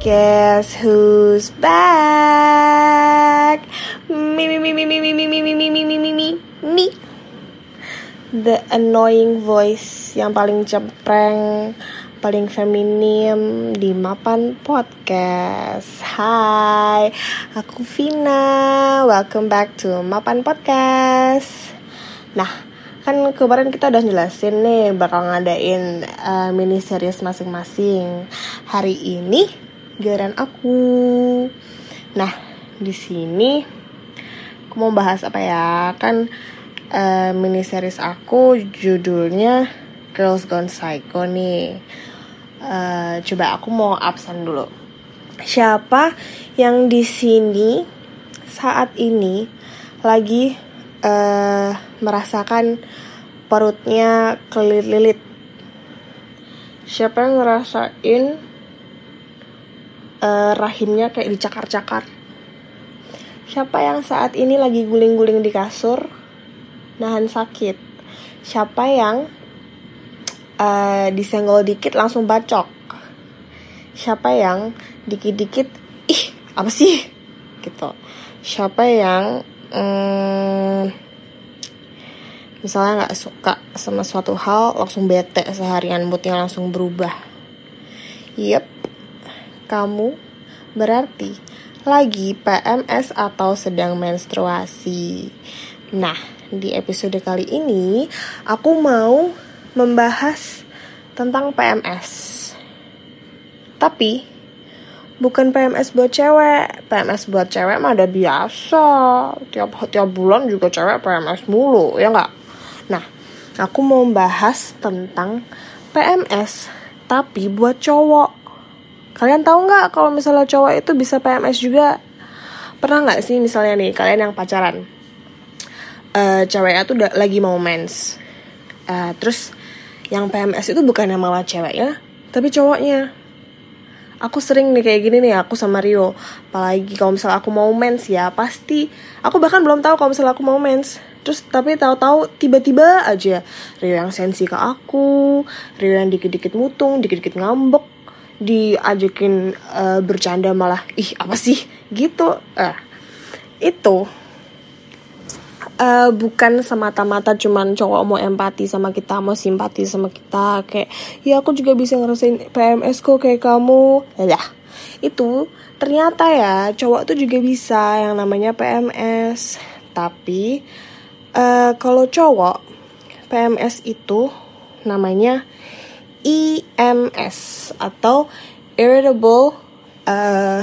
Guess who's back? Me me me me me me me me me me me me me me The annoying voice yang paling cempreng paling feminim di Mapan Podcast. Hai, aku Vina. Welcome back to Mapan Podcast. Nah, kan kemarin kita udah jelasin nih bakal ngadain uh, mini series masing-masing. Hari ini giliran aku. Nah, di sini aku mau bahas apa ya? Kan uh, mini series aku judulnya Girls Gone Psycho nih. Uh, coba aku mau absen dulu. Siapa yang di sini saat ini lagi uh, merasakan perutnya kelilit-lilit? Siapa yang ngerasain uh, rahimnya kayak dicakar-cakar. Siapa yang saat ini lagi guling-guling di kasur, nahan sakit? Siapa yang uh, disenggol dikit langsung bacok? Siapa yang dikit-dikit, ih apa sih? Gitu. Siapa yang um, misalnya nggak suka sama suatu hal langsung bete seharian moodnya langsung berubah. Yep, kamu berarti lagi PMS atau sedang menstruasi. Nah, di episode kali ini aku mau membahas tentang PMS. Tapi bukan PMS buat cewek. PMS buat cewek mah ada biasa. Tiap tiap bulan juga cewek PMS mulu, ya nggak? Nah, aku mau membahas tentang PMS tapi buat cowok. Kalian tahu nggak kalau misalnya cowok itu bisa PMS juga? Pernah nggak sih misalnya nih kalian yang pacaran, uh, ceweknya tuh udah lagi mau mens, uh, terus yang PMS itu bukan yang malah ceweknya, tapi cowoknya. Aku sering nih kayak gini nih aku sama Rio, apalagi kalau misalnya aku mau mens ya pasti, aku bahkan belum tahu kalau misalnya aku mau mens, terus tapi tahu-tahu tiba-tiba aja Rio yang sensi ke aku, Rio yang dikit-dikit mutung, dikit-dikit ngambek, diajakin uh, bercanda malah ih apa sih? Gitu. Uh, itu uh, bukan semata-mata cuman cowok mau empati sama kita mau simpati sama kita kayak ya aku juga bisa ngerasain PMS kok kayak kamu. Ya itu ternyata ya cowok tuh juga bisa yang namanya PMS tapi uh, kalau cowok PMS itu namanya EMS atau Irritable uh,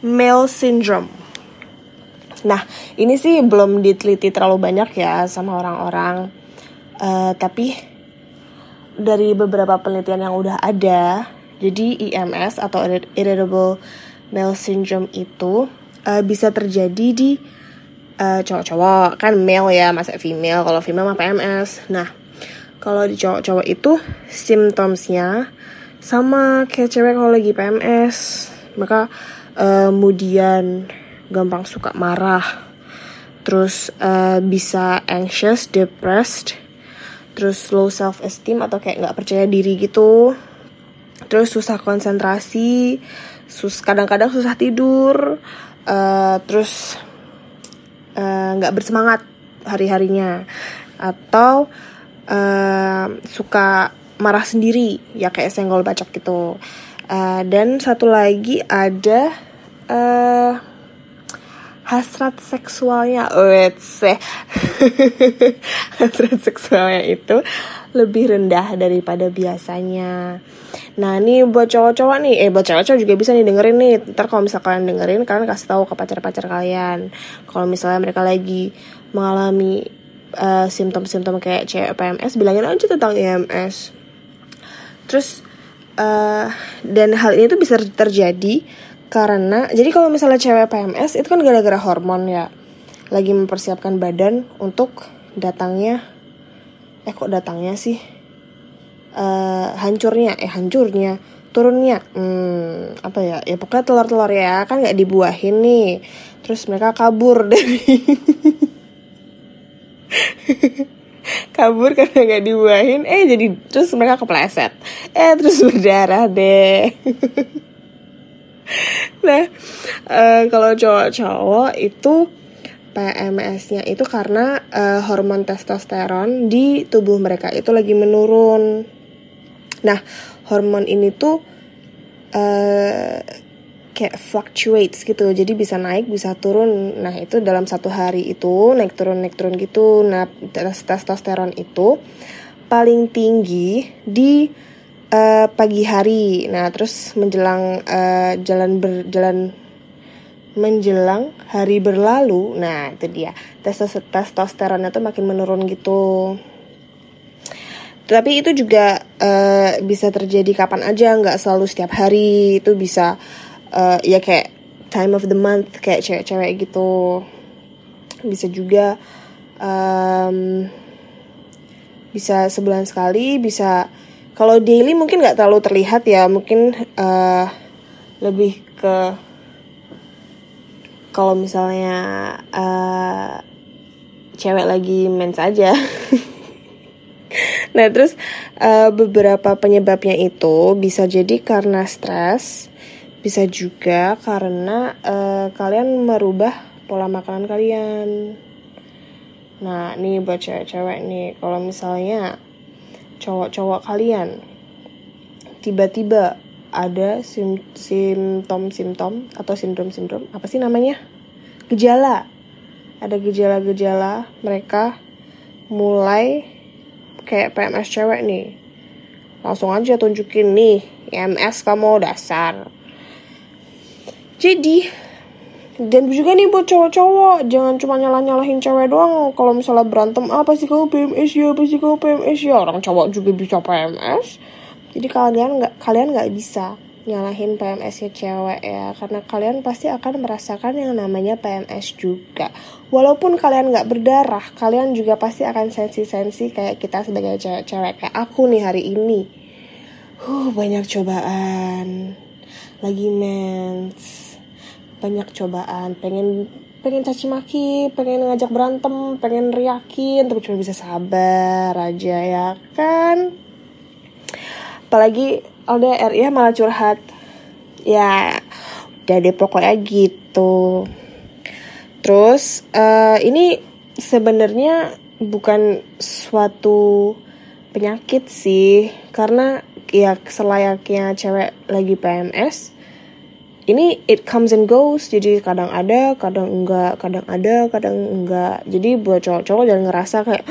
Male Syndrome. Nah, ini sih belum diteliti terlalu banyak ya sama orang-orang, uh, tapi dari beberapa penelitian yang udah ada, jadi EMS atau Irritable Male Syndrome itu uh, bisa terjadi di uh, cowok-cowok kan male ya, masa female. Kalau female mah PMS. Nah, kalau di cowok-cowok itu simptomsnya sama kayak cewek kalau lagi PMS maka uh, kemudian gampang suka marah terus uh, bisa anxious depressed terus low self esteem atau kayak nggak percaya diri gitu terus susah konsentrasi sus kadang-kadang susah tidur uh, terus nggak uh, bersemangat hari harinya atau uh, suka marah sendiri ya kayak senggol bacok gitu. Uh, dan satu lagi ada uh, hasrat seksualnya. Seh hasrat seksualnya itu lebih rendah daripada biasanya. Nah ini buat cowok-cowok nih. Eh buat cowok-cowok juga bisa nih dengerin nih. Ntar kalau misalkan dengerin kalian kasih tahu ke pacar-pacar kalian. Kalau misalnya mereka lagi mengalami uh, simptom-simptom kayak cewek PMS bilangin aja tentang EMS terus uh, dan hal ini tuh bisa terjadi karena jadi kalau misalnya cewek PMS itu kan gara-gara hormon ya. Lagi mempersiapkan badan untuk datangnya eh kok datangnya sih? Uh, hancurnya eh hancurnya turunnya hmm, apa ya? Ya pokoknya telur-telur ya kan nggak dibuahin nih. Terus mereka kabur dari kabur karena nggak dibuahin. Eh jadi terus mereka kepleset. Eh terus berdarah deh. Nah uh, kalau cowok-cowok itu PMS-nya itu karena uh, hormon testosteron di tubuh mereka itu lagi menurun. Nah, hormon ini tuh uh, kayak fluctuates gitu, jadi bisa naik, bisa turun. Nah, itu dalam satu hari itu naik turun naik turun gitu. Nah, testosteron itu paling tinggi di uh, pagi hari. Nah, terus menjelang uh, jalan berjalan menjelang hari berlalu, nah itu dia testosteronnya tuh makin menurun gitu. Tapi itu juga uh, bisa terjadi kapan aja, nggak selalu setiap hari. Itu bisa uh, ya kayak time of the month kayak cewek-cewek gitu. Bisa juga um, bisa sebulan sekali, bisa kalau daily mungkin nggak terlalu terlihat ya, mungkin uh, lebih ke kalau misalnya uh, cewek lagi mens aja nah terus uh, beberapa penyebabnya itu bisa jadi karena stres bisa juga karena uh, kalian merubah pola makanan kalian. Nah ini buat cewek-cewek nih kalau misalnya cowok-cowok kalian tiba-tiba ada sim simptom-simptom atau sindrom-sindrom apa sih namanya? Gejala. Ada gejala-gejala mereka mulai kayak PMS cewek nih. Langsung aja tunjukin nih IMS kamu dasar jadi dan juga nih buat cowok-cowok jangan cuma nyalah-nyalahin cewek doang. Kalau misalnya berantem ah, sih kamu PMS ya apa sih kamu PMS ya. Orang cowok juga bisa PMS jadi kalian nggak kalian nggak bisa nyalahin PMS-nya cewek ya. Karena kalian pasti akan merasakan yang namanya PMS juga. Walaupun kalian nggak berdarah kalian juga pasti akan sensi-sensi kayak kita sebagai cewek-cewek kayak aku nih hari ini. Huh banyak cobaan. Lagi mens banyak cobaan. Pengen pengen caci maki pengen ngajak berantem pengen riakin tapi cuma bisa sabar aja ya kan? Apalagi LDR ya malah curhat. Ya deh pokoknya gitu. Terus uh, ini sebenarnya bukan suatu penyakit sih karena ya selayaknya cewek lagi PMS ini it comes and goes jadi kadang ada kadang enggak kadang ada kadang enggak. Jadi buat cowok-cowok jangan ngerasa kayak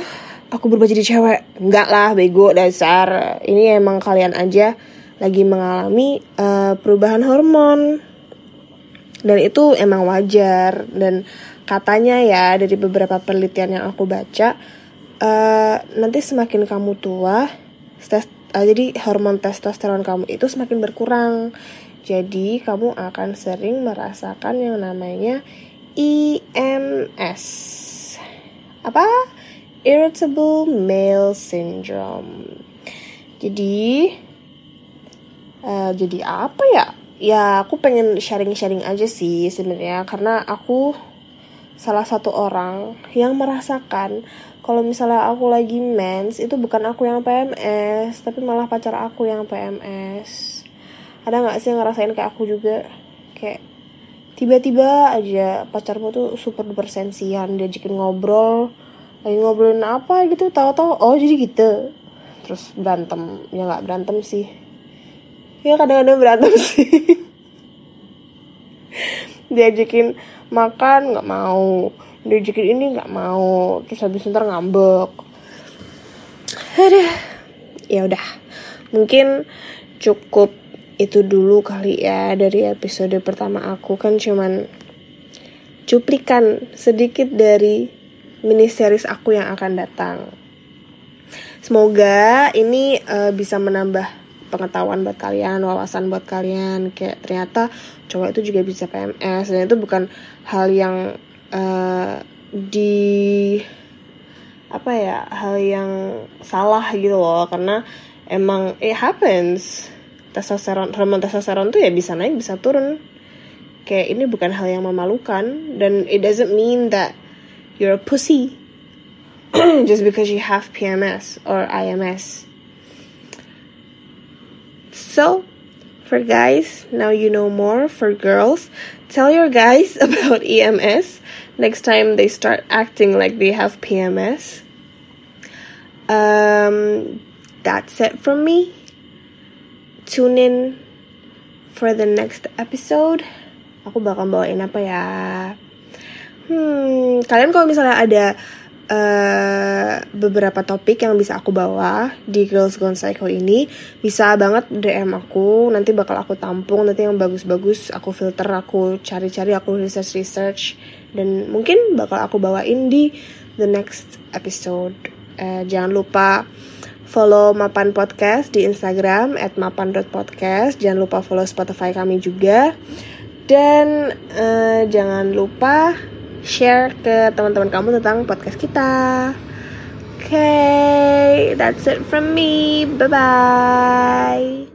aku berubah jadi cewek. Enggak lah bego dasar. Ini emang kalian aja lagi mengalami uh, perubahan hormon. Dan itu emang wajar. Dan katanya ya dari beberapa penelitian yang aku baca uh, nanti semakin kamu tua tes, uh, jadi hormon testosteron kamu itu semakin berkurang jadi kamu akan sering merasakan yang namanya IMS apa irritable male syndrome. Jadi uh, jadi apa ya? Ya aku pengen sharing-sharing aja sih sebenarnya karena aku salah satu orang yang merasakan kalau misalnya aku lagi mens itu bukan aku yang PMS tapi malah pacar aku yang PMS. Ada nggak sih ngerasain kayak aku juga? Kayak tiba-tiba aja pacarmu tuh super duper sensian diajakin ngobrol lagi ngobrolin apa gitu tahu-tahu oh jadi gitu. Terus berantem ya nggak berantem sih. Ya kadang-kadang berantem sih. Diajakin makan nggak mau diajakin ini nggak mau. Terus habis ntar ngambek. Ya udah. Mungkin cukup itu dulu kali ya dari episode pertama aku. Kan cuman cuplikan sedikit dari mini series aku yang akan datang. Semoga ini uh, bisa menambah pengetahuan buat kalian, wawasan buat kalian. Kayak ternyata cowok itu juga bisa PMS dan itu bukan hal yang uh, di apa ya hal yang salah gitu loh. Karena emang it happens. Testosteron hormon testosteron tuh ya bisa naik bisa turun. Kayak ini bukan hal yang memalukan. Dan it doesn't mean that you're a pussy just because you have PMS or IMS. So, For guys, now you know more. For girls, tell your guys about EMS next time they start acting like they have PMS. Um, that's it from me. Tune in for the next episode. Aku bakal bawain apa ya? Hmm, kalian kalau misalnya ada uh, beberapa topik yang bisa aku bawa di Girls Gone Psycho ini. Bisa banget DM aku nanti bakal aku tampung nanti yang bagus-bagus aku filter aku cari-cari aku research research. Dan mungkin bakal aku bawain di the next episode. Uh, jangan lupa follow Mapan Podcast di Instagram at mapan.podcast jangan lupa follow Spotify kami juga. Dan uh, jangan lupa share ke teman-teman kamu tentang podcast kita. Oke, okay, that's it from me. Bye bye.